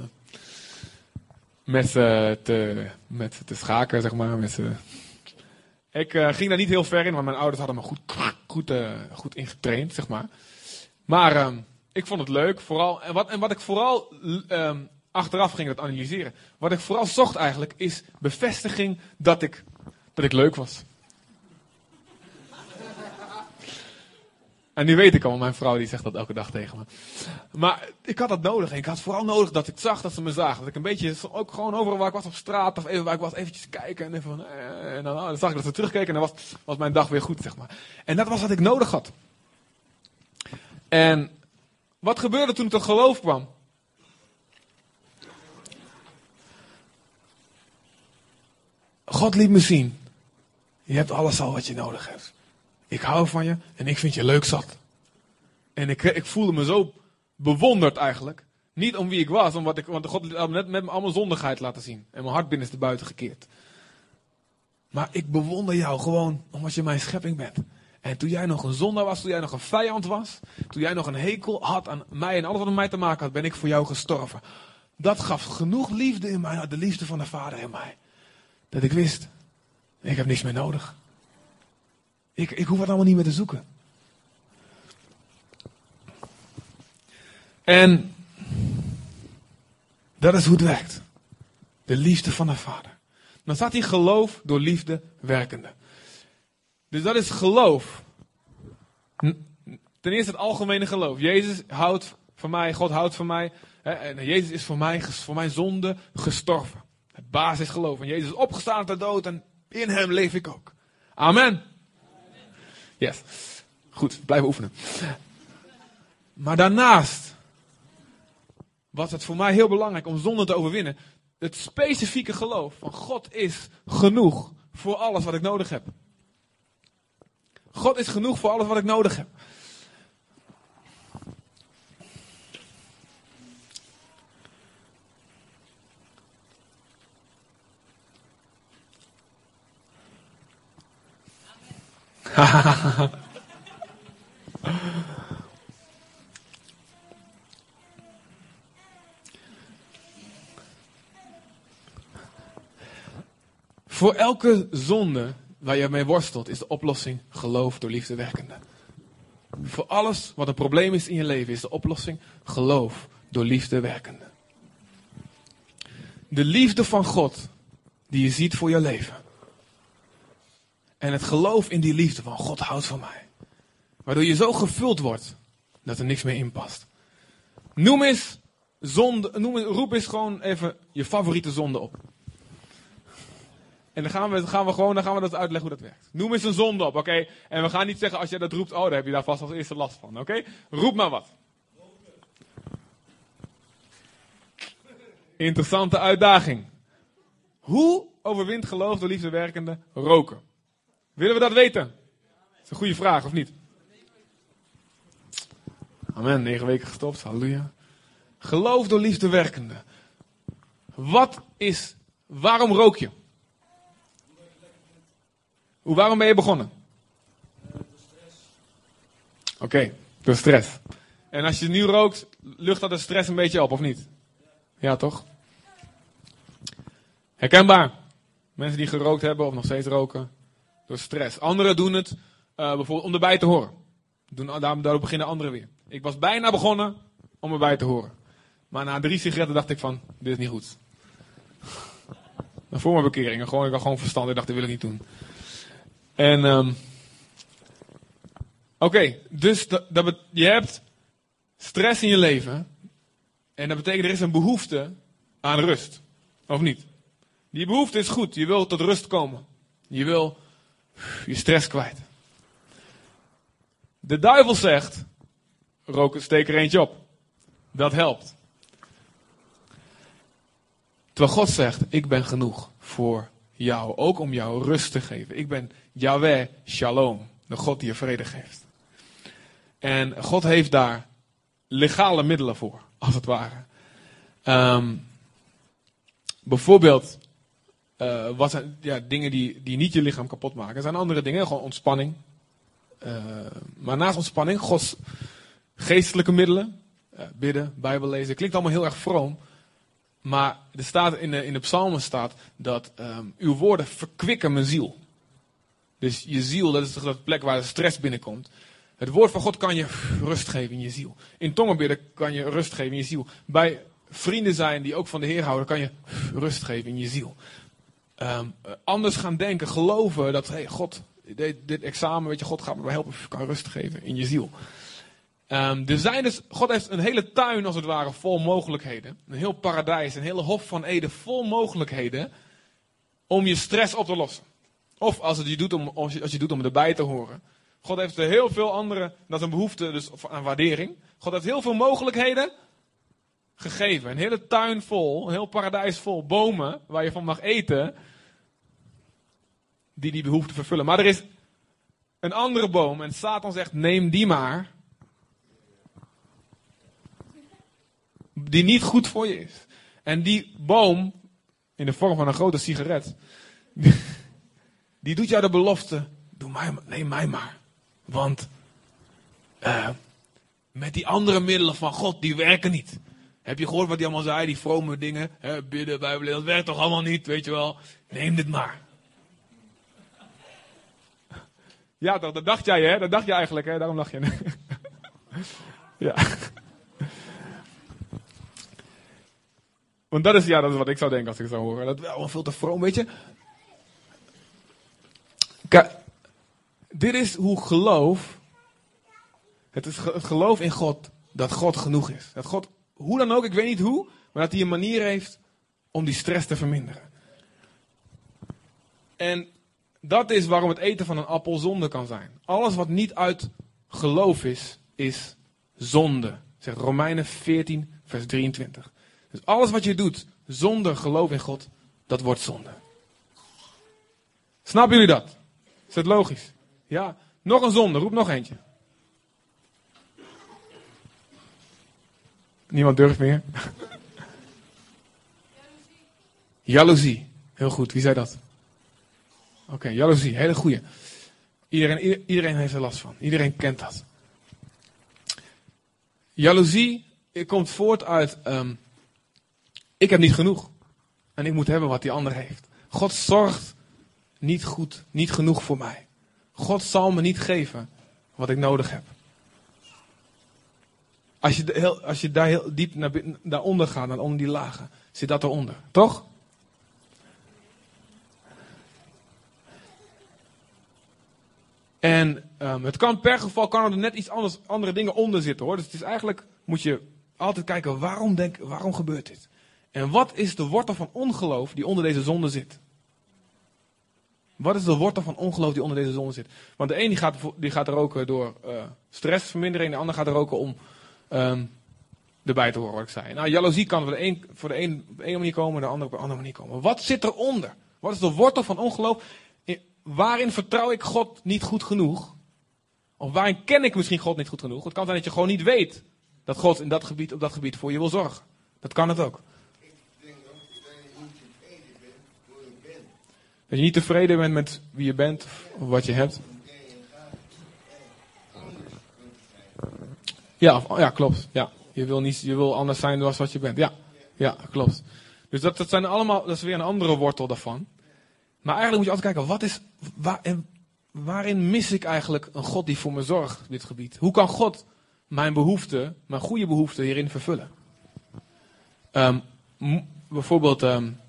met ze te, met ze te schaken, zeg maar. Met. Ik uh, ging daar niet heel ver in, want mijn ouders hadden me goed, goed, uh, goed ingetraind, zeg maar. Maar um, ik vond het leuk, vooral. En wat, en wat ik vooral um, achteraf ging dat analyseren. Wat ik vooral zocht eigenlijk, is bevestiging dat ik, dat ik leuk was. En nu weet ik al, mijn vrouw die zegt dat elke dag tegen me. Maar ik had dat nodig. Ik had vooral nodig dat ik zag dat ze me zagen. Dat ik een beetje, ook gewoon overal waar ik was op straat of even waar ik was, eventjes kijken. En, even eh, en dan, dan, zag ik dat ze terugkeken en dan was, was mijn dag weer goed, zeg maar. En dat was wat ik nodig had. En wat gebeurde toen ik tot geloof kwam? God liet me zien. Je hebt alles al wat je nodig hebt. Ik hou van je en ik vind je leuk zat. En ik, ik voelde me zo bewonderd eigenlijk. Niet om wie ik was, omdat ik, want God had me net met me allemaal zondigheid laten zien. En mijn hart binnenste buiten gekeerd. Maar ik bewonder jou gewoon omdat je mijn schepping bent. En toen jij nog een zondaar was, toen jij nog een vijand was, toen jij nog een hekel had aan mij en alles wat met mij te maken had, ben ik voor jou gestorven. Dat gaf genoeg liefde in mij, de liefde van de Vader in mij. Dat ik wist, ik heb niks meer nodig. Ik, ik hoef het allemaal niet meer te zoeken. En dat is hoe het werkt. De liefde van de Vader. Dan staat hier geloof door liefde werkende. Dus dat is geloof. Ten eerste het algemene geloof. Jezus houdt van mij, God houdt van mij. En Jezus is voor mij, voor mijn zonde gestorven. Het basisgeloof. En Jezus is opgestaan uit de dood en in hem leef ik ook. Amen. Yes. Goed, blijven oefenen. Maar daarnaast was het voor mij heel belangrijk om zonde te overwinnen. Het specifieke geloof van God is genoeg voor alles wat ik nodig heb. God is genoeg voor alles wat ik nodig heb. (laughs) Voor elke zonde waar je mee worstelt, is de oplossing geloof door liefde werkende. Voor alles wat een probleem is in je leven, is de oplossing geloof door liefde werkende. De liefde van God die je ziet voor je leven. En het geloof in die liefde van God houdt van mij. Waardoor je zo gevuld wordt dat er niks meer in past. Noem eens zonde, noem, roep eens gewoon even je favoriete zonde op. En dan gaan we, gaan we gewoon dan gaan we dat uitleggen hoe dat werkt. Noem eens een zonde op, oké? En we gaan niet zeggen als jij dat roept, oh, daar heb je daar vast als eerste last van, oké? Roep maar wat. Interessante uitdaging. Hoe overwint geloof de liefde werkende roken? Willen we dat weten? Dat is een goede vraag, of niet? Amen, negen weken gestopt, halleluja. Geloof door liefde werkende. Wat is, waarom rook je? Hoe, waarom ben je begonnen? Oké, door stress. En als je nu rookt, lucht dat de stress een beetje op, of niet? Ja, toch? Herkenbaar. Mensen die gerookt hebben of nog steeds roken. Door stress. Anderen doen het uh, bijvoorbeeld om erbij te horen. Doen, daarom beginnen anderen weer. Ik was bijna begonnen om erbij te horen. Maar na drie sigaretten dacht ik van, dit is niet goed. voor mijn bekering. Gewoon, ik had gewoon verstand. Ik dacht, dit wil ik niet doen. En, um, oké. dus dat, je hebt stress in je leven. En dat betekent, er is een behoefte aan rust. Of niet? Die behoefte is goed. Je wil tot rust komen. Je wil je stress kwijt. De duivel zegt, rook, steek er eentje op. Dat helpt. Terwijl God zegt, ik ben genoeg voor jou. Ook om jou rust te geven. Ik ben Yahweh Shalom. De God die je vrede geeft. En God heeft daar legale middelen voor, als het ware. Um, bijvoorbeeld, uh, wat zijn ja, dingen die, die niet je lichaam kapot maken. Er zijn andere dingen, gewoon ontspanning. Uh, maar naast ontspanning, Gods geestelijke middelen. Uh, bidden, Bijbel lezen. Klinkt allemaal heel erg vroom. Maar er staat in de, in de psalmen staat dat um, uw woorden verkwikken mijn ziel. Dus je ziel, dat is de plek waar de stress binnenkomt. Het woord van God kan je rust geven in je ziel. In tongenbidden kan je rust geven in je ziel. Bij vrienden zijn die ook van de Heer houden, kan je rust geven in je ziel. Um, anders gaan denken, geloven dat, hey, God, dit, dit, examen, weet je, God gaat me helpen, kan rust geven in je ziel. Um, er zijn dus, God heeft een hele tuin als het ware vol mogelijkheden. Een heel paradijs, een hele hof van Eden vol mogelijkheden om je stress op te lossen. Of als, het je doet om, als, je, als je doet om erbij te horen. God heeft er heel veel andere, dat is een behoefte dus aan waardering. God heeft heel veel mogelijkheden gegeven. Een hele tuin vol, een heel paradijs vol bomen waar je van mag eten. Die die behoefte vervullen. Maar er is een andere boom en Satan zegt neem die maar. Die niet goed voor je is. En die boom, in de vorm van een grote sigaret, die, doet jou de belofte, doe mij, neem mij maar. Want uh, met die andere middelen van God, die werken niet. Heb je gehoord wat hij allemaal zei, die vrome dingen? Hè, bidden, bijbel, dat werkt toch allemaal niet, weet je wel? Neem dit maar. Ja, dat dacht jij, hè? Dat dacht je eigenlijk, hè? Daarom lach je. (laughs) ja. Want dat is, ja, dat is wat ik zou denken als ik zou horen. Dat wel veel te vroom, weet je. Kijk, dit is hoe geloof, het is het geloof in God, dat God genoeg is. Dat God, hoe dan ook, ik weet niet hoe, maar dat hij een manier heeft om die stress te verminderen. En dat is waarom het eten van een appel zonde kan zijn. Alles wat niet uit geloof is, is zonde. Zegt Romeinen 14, vers 23. Dus alles wat je doet zonder geloof in God, dat wordt zonde. Snappen jullie dat? Is dat logisch? Ja. Nog een zonde, roep nog eentje. Niemand durft meer. (laughs) Jaloezie. Heel goed, wie zei dat? Oké, okay, jaloezie, hele goeie. Iedereen, iedereen heeft er last van. Iedereen kent dat. Jaloezie komt voort uit um, ik heb niet genoeg. En ik moet hebben wat die ander heeft. God zorgt niet goed, niet genoeg voor mij. God zal me niet geven wat ik nodig heb. Als je, heel, als je daar heel diep naar, daaronder gaat, naar onder die lagen, zit dat eronder. Toch? En um, het kan per geval kan er net iets anders, andere dingen onder zitten hoor. Dus het is eigenlijk, moet je altijd kijken, waarom, denk, waarom gebeurt dit? En wat is de wortel van ongeloof die onder deze zonde zit? Wat is de wortel van ongeloof die onder deze zon zit? Want de een die gaat, die gaat roken door uh, stressvermindering, de ander gaat roken om um, erbij te horen wat ik zei. Nou, jaloezie kan voor de een, voor de een op de manier komen, de ander op een andere manier komen. Wat zit eronder? Wat is de wortel van ongeloof? Waarin vertrouw ik God niet goed genoeg? Of waarin ken ik misschien God niet goed genoeg? Het kan zijn dat je gewoon niet weet dat God in dat gebied, op dat gebied voor je wil zorgen. Dat kan het ook. Dat je niet tevreden bent met wie je bent of wat je hebt. Ja, ja klopt. Ja. Je, wil niet, je wil anders zijn dan wat je bent. Ja, ja klopt. Dus dat, dat, zijn allemaal, dat is weer een andere wortel daarvan. Maar eigenlijk moet je altijd kijken, wat is, waar, waarin mis ik eigenlijk een God die voor me zorgt op dit gebied? Hoe kan God mijn behoeften, mijn goede behoeften hierin vervullen? Um, bijvoorbeeld, um,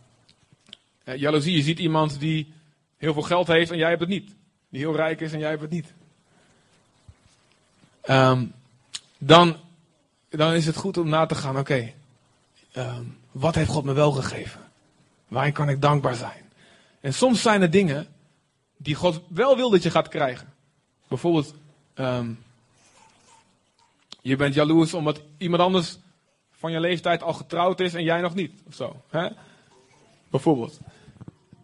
jaloezie. Je ziet iemand die heel veel geld heeft en jij hebt het niet. Die heel rijk is en jij hebt het niet. Um, dan, dan is het goed om na te gaan, oké, wat heeft God me wel gegeven? Waarin kan ik dankbaar zijn? En soms zijn er dingen die God wel wil dat je gaat krijgen. Bijvoorbeeld, um, je bent jaloers omdat iemand anders van je leeftijd al getrouwd is en jij nog niet. Of zo. Hè? Bijvoorbeeld.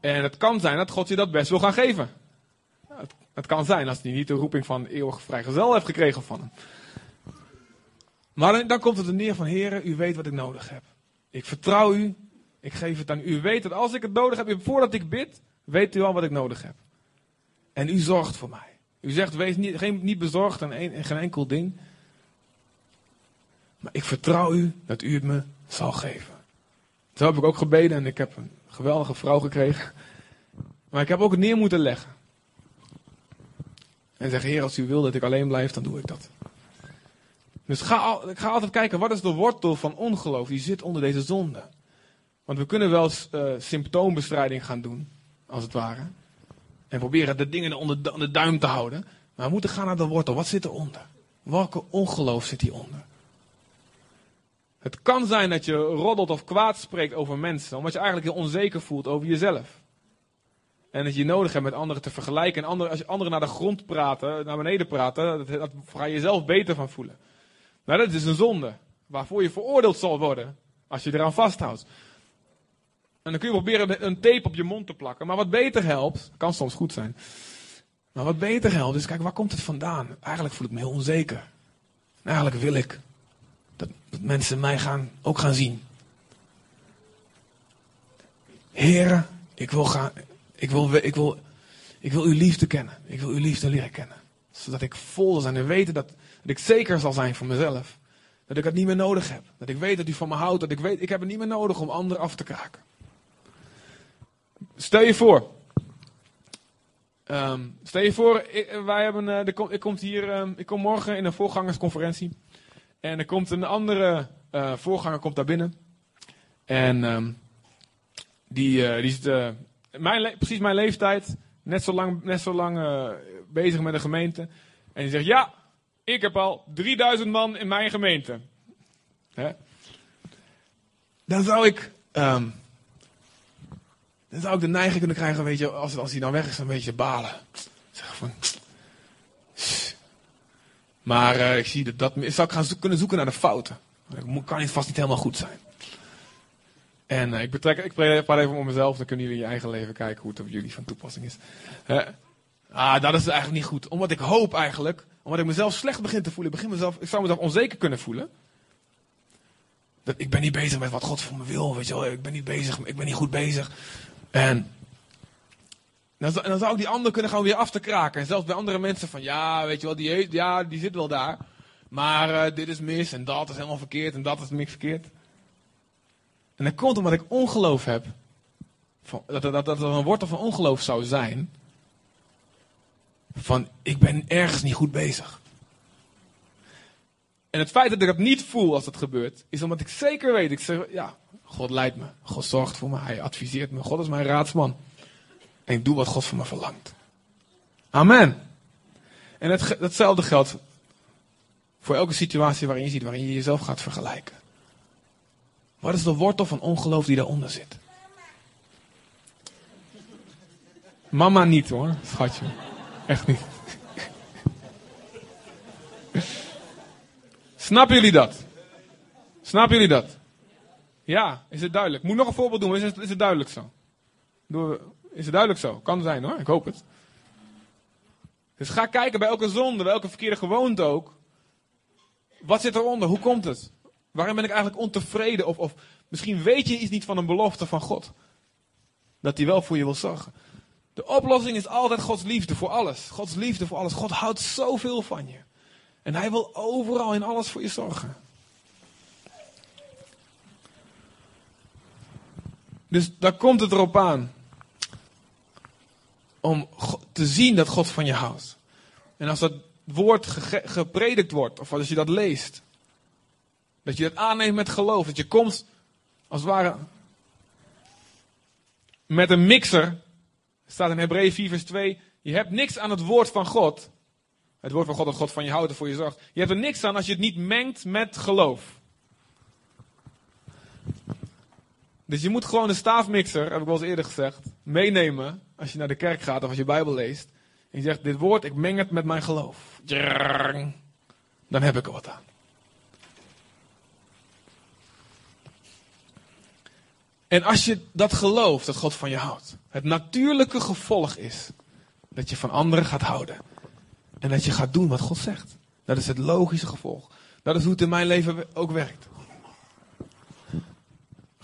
En het kan zijn dat God je dat best wil gaan geven. Het, kan zijn als hij niet de roeping van eeuwig vrijgezel heeft gekregen van hem. Maar dan, dan komt het er neer van, heren, u weet wat ik nodig heb. Ik vertrouw u, ik geef het aan u. U weet dat als ik het nodig heb, voordat ik bid, weet u al wat ik nodig heb. En u zorgt voor mij. U zegt, wees niet, geen, niet bezorgd een, geen enkel ding. Maar ik vertrouw u dat u het me zal geven. Zo heb ik ook gebeden en ik heb een geweldige vrouw gekregen. Maar ik heb ook neer moeten leggen. En zeg, Heer, als u wil dat ik alleen blijf, dan doe ik dat. Dus ga, ga altijd kijken, wat is de wortel van ongeloof die zit onder deze zonde? Want we kunnen wel uh, symptoombestrijding gaan doen, als het ware. En proberen de dingen onder de, duim te houden. Maar we moeten gaan naar de wortel. Wat zit eronder? Welke ongeloof zit hieronder? Het kan zijn dat je roddelt of kwaad spreekt over mensen, omdat je eigenlijk heel onzeker voelt over jezelf. En dat je nodig hebt met anderen te vergelijken. En als je anderen naar de grond praten, naar beneden praten, dat, dat ga je jezelf beter van voelen. Maar dat is een zonde, waarvoor je veroordeeld zal worden, als je eraan vasthoudt. En dan kun je proberen een tape op je mond te plakken. Maar wat beter helpt, kan soms goed zijn. Maar wat beter helpt is, kijk, waar komt het vandaan? Eigenlijk voel ik me heel onzeker. Eigenlijk wil ik dat, dat mensen mij gaan, ook gaan zien. Heren, ik wil, gaan, ik, wil, ik, wil, ik wil uw liefde kennen. Ik wil uw liefde leren kennen. Zodat ik vol zal zijn en weten dat, dat ik zeker zal zijn voor mezelf. Dat ik het niet meer nodig heb. Dat ik weet dat u van me houdt. Dat ik weet, ik heb het niet meer nodig om anderen af te kraken. Stel je voor. Um, stel je voor, ik, wij hebben, uh, er ik, kom hier, um, ik kom morgen in een voorgangersconferentie. En er komt een andere uh, voorganger komt daar binnen. En um, die, uh, die is uh, mijn precies mijn leeftijd. Net zo lang, net zo lang bezig met de gemeente. En die zegt, ja, ik heb al 3000 man in mijn gemeente. Hè? Dan zou ik... Um, dan zou ik de neiging kunnen krijgen, weet je, als, als hij dan weg is, een beetje balen. Zeg van. Maar uh, ik zie dat dat. Zou ik gaan kunnen zoeken naar de fouten? Ik kan niet vast niet helemaal goed zijn. En uh, ik betrek, ik praat even om mezelf, dan kunnen jullie in je eigen leven kijken hoe het op jullie van toepassing is. Ah, dat is eigenlijk niet goed. Omdat ik hoop eigenlijk, omdat ik mezelf slecht begin te voelen, begin mezelf, ik zou mezelf onzeker kunnen voelen. Dat ik ben niet bezig met wat God voor me wil, weet je wel. Ik ben niet bezig, ik ben niet goed bezig. En dan, zou ik die ander kunnen gaan weer af te kraken. En zelfs bij andere mensen van, ja, weet je wel, die, ja, die zit wel daar. Maar uh, dit is mis en dat is helemaal verkeerd en dat is niks verkeerd. En dat komt omdat ik ongeloof heb. Van, dat, dat, dat een wortel van ongeloof zou zijn. Van, ik ben ergens niet goed bezig. En het feit dat ik dat niet voel als dat gebeurt, is omdat ik zeker weet, ik zeg, ja, God leidt me. God zorgt voor me. Hij adviseert me. God is mijn raadsman. En ik doe wat God van me verlangt. Amen. En het, hetzelfde geldt voor elke situatie waarin je ziet, waarin je jezelf gaat vergelijken. Wat is de wortel van ongeloof die daaronder zit? Mama niet hoor, schatje. Echt niet. (laughs) Snappen jullie dat? Snappen jullie dat? Ja, is het duidelijk? Moet nog een voorbeeld doen, is het, is het duidelijk zo? Is het duidelijk zo? Kan zijn hoor, ik hoop het. Dus ga kijken bij elke zonde, bij elke verkeerde gewoonte ook. Wat zit eronder? Hoe komt het? Waarom ben ik eigenlijk ontevreden? Of, of misschien weet je iets niet van een belofte van God. Dat hij wel voor je wil zorgen. De oplossing is altijd Gods liefde voor alles. Gods liefde voor alles. God houdt zoveel van je. En hij wil overal in alles voor je zorgen. Dus daar komt het erop aan. Om te zien dat God van je houdt. En als dat woord gepredikt wordt, of als je dat leest, dat je dat aanneemt met geloof, dat je komt als het ware met een mixer, staat in Hebreeën 4 vers 2, je hebt niks aan het woord van God, het woord van God dat God van je houdt en voor je zorgt, je hebt er niks aan als je het niet mengt met geloof. Dus je moet gewoon een staafmixer, heb ik wel eens eerder gezegd, meenemen als je naar de kerk gaat of als je Bijbel leest. En je zegt, dit woord, ik meng het met mijn geloof. Dan heb ik er wat aan. En als je dat gelooft, dat God van je houdt, het natuurlijke gevolg is dat je van anderen gaat houden. En dat je gaat doen wat God zegt. Dat is het logische gevolg. Dat is hoe het in mijn leven ook werkt.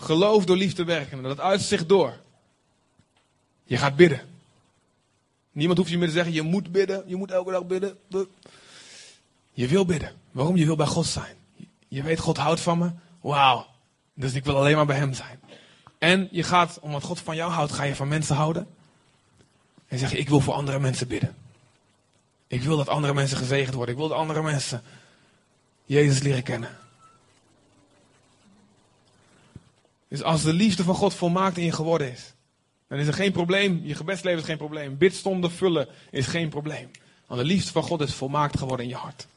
Geloof door liefde werken. En dat uitzicht door. Je gaat bidden. Niemand hoeft je meer te zeggen, je moet bidden, je moet elke dag bidden. Je wil bidden. Waarom? Je wil bij God zijn. Je weet, God houdt van me. Wauw. Dus ik wil alleen maar bij Hem zijn. En je gaat, omdat God van jou houdt, ga je van mensen houden. En zeg je, ik wil voor andere mensen bidden. Ik wil dat andere mensen gezegend worden. Ik wil dat andere mensen Jezus leren kennen. Dus als de liefde van God volmaakt in je geworden is, dan is er geen probleem. Je gebedsleven is geen probleem. Bidstonden vullen is geen probleem. Want de liefde van God is volmaakt geworden in je hart.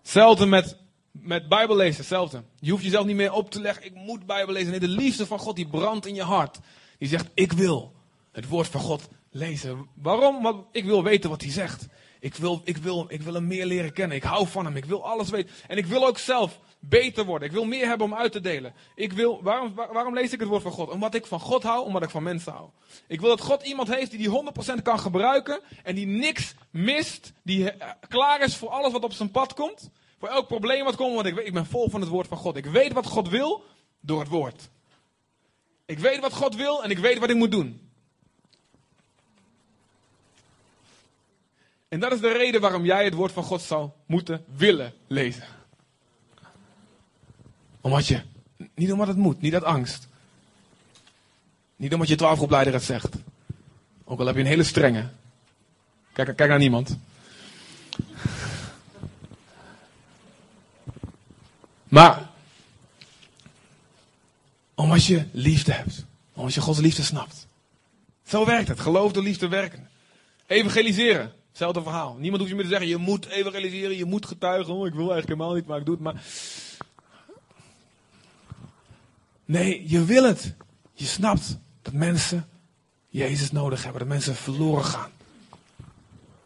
Hetzelfde met, met Bijbel lezen, hetzelfde. Je hoeft jezelf niet meer op te leggen, ik moet Bijbel lezen. Nee, de liefde van God die brandt in je hart. Die zegt, ik wil het woord van God lezen. Waarom? Want ik wil weten wat hij zegt. Ik wil, ik, wil, ik wil hem meer leren kennen. Ik hou van hem. Ik wil alles weten. En ik wil ook zelf beter worden. Ik wil meer hebben om uit te delen. Ik wil, waarom, waarom lees ik het woord van God? Omdat ik van God hou, omdat ik van mensen hou. Ik wil dat God iemand heeft die die 100% kan gebruiken. En die niks mist. Die eh, klaar is voor alles wat op zijn pad komt. Voor elk probleem wat komt. Want ik, ik ben vol van het woord van God. Ik weet wat God wil door het woord. Ik weet wat God wil en ik weet wat ik moet doen. En dat is de reden waarom jij het woord van God zou moeten willen lezen. Omdat je, niet omdat het moet, niet uit angst. Niet omdat je twaalfgroepleider het zegt. Ook al heb je een hele strenge. Kijk, kijk naar niemand. Maar, omdat je liefde hebt. Omdat je Gods liefde snapt. Zo werkt het. Geloof door liefde werken. Evangeliseren. Hetzelfde verhaal. Niemand hoeft je meer te zeggen, je moet evangeliseren, je moet getuigen. Oh, ik wil eigenlijk helemaal niet, maar ik doe het maar. Nee, je wil het. Je snapt dat mensen Jezus nodig hebben, dat mensen verloren gaan.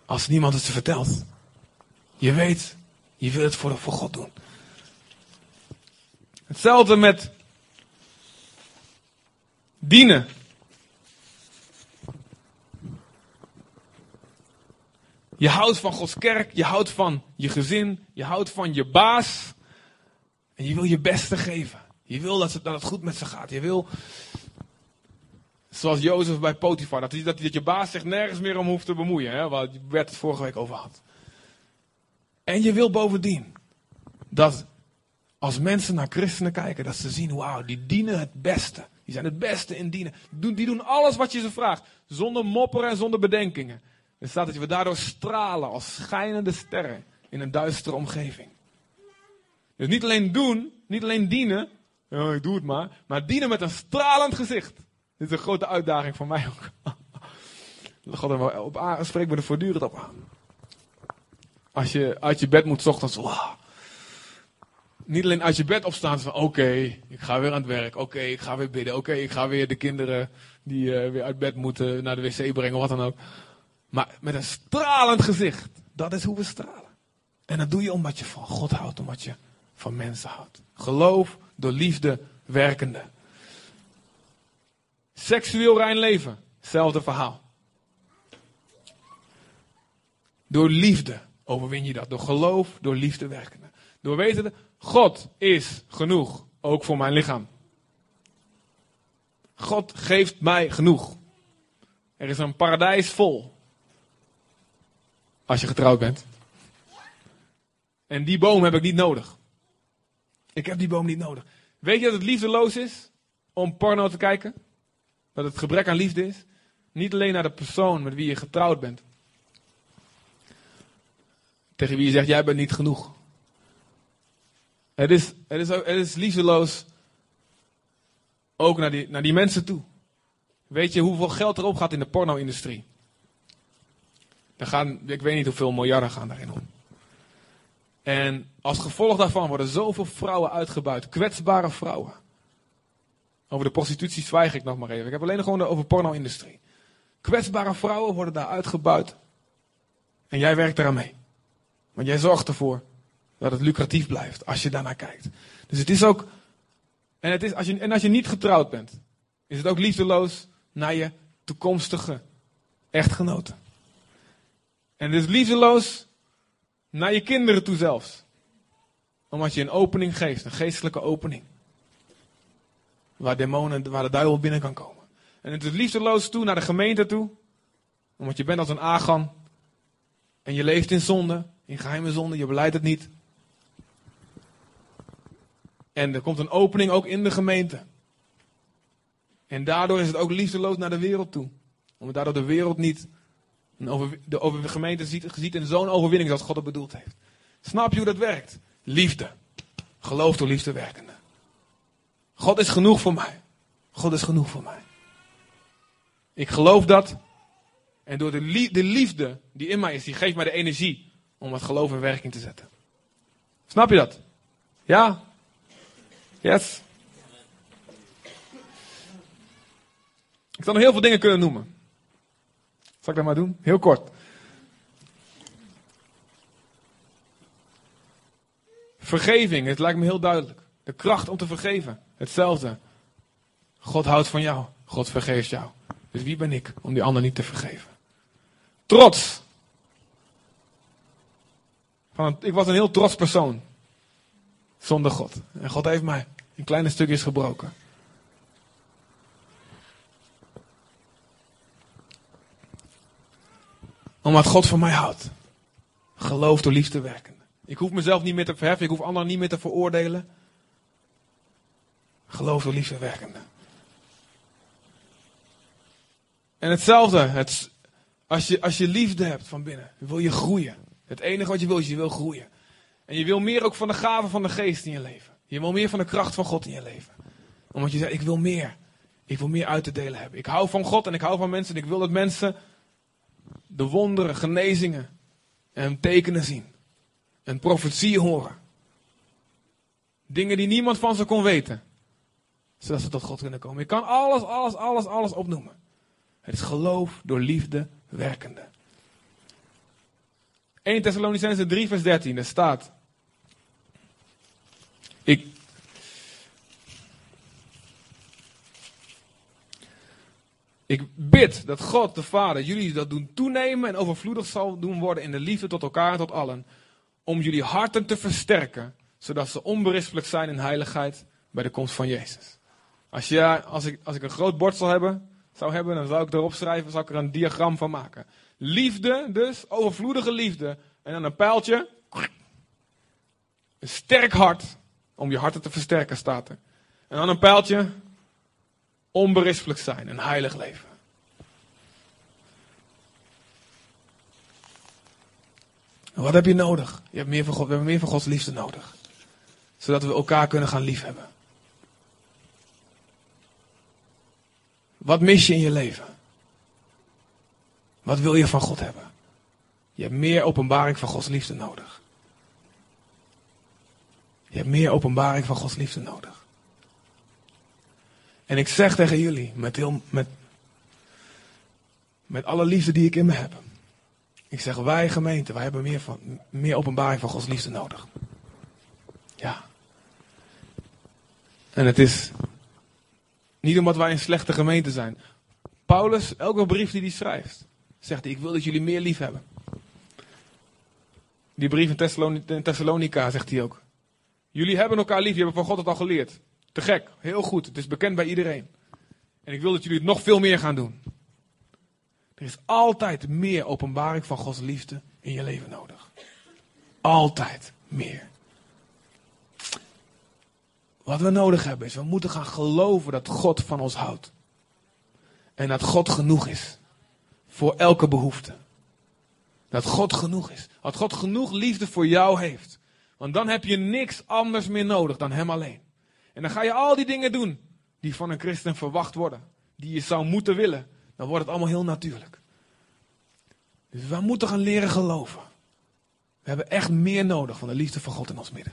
Als niemand het ze vertelt. Je weet, je wil het voor, voor God doen. Hetzelfde met dienen. Je houdt van Gods kerk, je houdt van je gezin, je houdt van je baas. En je wil je beste geven. Je wil dat, het goed met ze gaat. Je wil, zoals Jozef bij Potifar, dat, dat, dat je baas zich nergens meer om hoeft te bemoeien. Hè, waar Bert het vorige week over had. En je wil bovendien dat als mensen naar christenen kijken, dat ze zien, wauw, die dienen het beste. Die zijn het beste in dienen. Die doen alles wat je ze vraagt. Zonder mopperen en zonder bedenkingen. Er staat dat we daardoor stralen als schijnende sterren in een duistere omgeving. Dus niet alleen doen, niet alleen dienen, ik doe het maar, maar dienen met een stralend gezicht. Dit is een grote uitdaging voor mij ook. (laughs) God op me er voortdurend op aan. Als je uit je bed moet ochtends, wow. Niet alleen uit je bed opstaan van oké, ik ga weer aan het werk. Oké, ik ga weer bidden. Oké, ik ga weer de kinderen die eh, weer uit bed moeten naar de wc brengen, wat dan ook. Maar met een stralend gezicht. Dat is hoe we stralen. En dat doe je omdat je van God houdt, omdat je van mensen houdt. Geloof door liefde werkende. Seksueel rein leven, hetzelfde verhaal. Door liefde overwin je dat. Door geloof, door liefde werkende. Door weten, God is genoeg, ook voor mijn lichaam. God geeft mij genoeg. Er is een paradijs vol. Als je getrouwd bent. En die boom heb ik niet nodig. Ik heb die boom niet nodig. Weet je dat het liefdeloos is om porno te kijken? Dat het gebrek aan liefde is? Niet alleen naar de persoon met wie je getrouwd bent. Tegen wie je zegt, jij bent niet genoeg. Het is, het is, is liefdeloos ook naar die, naar die mensen toe. Weet je hoeveel geld erop gaat in de porno-industrie? Er gaan, ik weet niet hoeveel miljarden gaan daarin om. En als gevolg daarvan worden zoveel vrouwen uitgebuit. Kwetsbare vrouwen. Over de prostitutie zwijg ik nog maar even. Ik heb alleen nog gewoon over porno-industrie. Kwetsbare vrouwen worden daar uitgebuit. En jij werkt eraan mee. Want jij zorgt ervoor dat het lucratief blijft als je daarnaar kijkt. Dus het is ook. En, het is, als je, en als je niet getrouwd bent, is het ook liefdeloos naar je toekomstige echtgenoten. En het is liefdeloos naar je kinderen toe zelfs. Omdat je een opening geeft, een geestelijke opening. Waar demonen, waar de duivel binnen kan komen. En het is liefdeloos toe naar de gemeente toe. Omdat je bent als een agan. En je leeft in zonde, in geheime zonde, je beleidt het niet. En er komt een opening ook in de gemeente. En daardoor is het ook liefdeloos naar de wereld toe. Omdat daardoor de wereld niet over, de over gemeente ziet, ziet in zo'n overwinning zoals God het bedoeld heeft. Snap je hoe dat werkt? Liefde. Geloof door liefde werkende. God is genoeg voor mij. God is genoeg voor mij. Ik geloof dat. En door de, liefde die in mij is, die geeft mij de energie om het geloof in werking te zetten. Snap je dat? Ja? Yes? Ik zou nog heel veel dingen kunnen noemen. Zal ik dat maar doen? Heel kort. Vergeving, het lijkt me heel duidelijk. De kracht om te vergeven, hetzelfde. God houdt van jou, God vergeeft jou. Dus wie ben ik om die ander niet te vergeven? Trots. Ik was een heel trots persoon. Zonder God. En God heeft mij in kleine stukjes gebroken. Omdat God van mij houdt. Geloof door liefde werken. Ik hoef mezelf niet meer te verheffen. Ik hoef anderen niet meer te veroordelen. Geloof door liefde werkende. En hetzelfde. Het, als, je, als je liefde hebt van binnen. Wil je groeien. Het enige wat je wil is je wil groeien. En je wil meer ook van de gaven van de geest in je leven. Je wil meer van de kracht van God in je leven. Omdat je zegt, ik wil meer. Ik wil meer uit te delen hebben. Ik hou van God en ik hou van mensen. En ik wil dat mensen de wonderen, genezingen en tekenen zien. En profetie horen. Dingen die niemand van ze kon weten. Zodat ze tot God kunnen komen. Je kan alles, alles, alles, alles opnoemen. Het is geloof door liefde werkende. 1 Thessalonicense 3 vers 13, er staat. Ik, ik bid dat God de Vader jullie dat doen toenemen en overvloedig zal doen worden in de liefde tot elkaar en tot allen. Om jullie harten te versterken, zodat ze onberispelijk zijn in heiligheid bij de komst van Jezus. Als, je, als, ik, als ik een groot bord zou hebben, zou hebben, dan zou ik erop schrijven, zou ik er een diagram van maken. Liefde dus, overvloedige liefde. En dan een pijltje. Een sterk hart om je harten te versterken, staat er. En dan een pijltje. Onberispelijk zijn, een heilig leven. wat heb je nodig? Je hebt meer van God, we hebben meer van Gods liefde nodig. Zodat we elkaar kunnen gaan liefhebben. Wat mis je in je leven? Wat wil je van God hebben? Je hebt meer openbaring van Gods liefde nodig. Je Je hebt meer openbaring van Gods liefde nodig. En ik zeg tegen jullie, met, heel, met, met alle liefde die ik in me heb. Ik zeg, wij gemeente, wij hebben meer, van, meer openbaring van Gods liefde nodig. Ja. En het is niet omdat wij een slechte gemeente zijn. Paulus, elke brief die hij schrijft, zegt hij, ik wil dat jullie meer lief hebben. Die brief in Thessalonica zegt hij ook. Jullie hebben elkaar lief, je hebt van God het al geleerd. Te gek, heel goed, het is bekend bij iedereen. En ik wil dat jullie het nog veel meer gaan doen. Er is altijd meer openbaring van Gods liefde in je leven nodig. Altijd meer. Wat we nodig hebben is, we moeten gaan geloven dat God van ons houdt. En dat God genoeg is. Voor elke behoefte. Dat God genoeg is. Dat God genoeg liefde voor jou heeft. Want dan heb je niks anders meer nodig dan Hem alleen. En dan ga je al die dingen doen die van een christen verwacht worden. Die je zou moeten willen. Dan wordt het allemaal heel natuurlijk. Dus we moeten gaan leren geloven. We hebben echt meer nodig van de liefde van God in ons midden.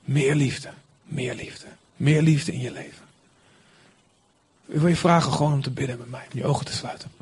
Meer liefde, meer liefde, meer liefde in je leven. Ik wil je vragen gewoon om te bidden met mij, om je ogen te sluiten.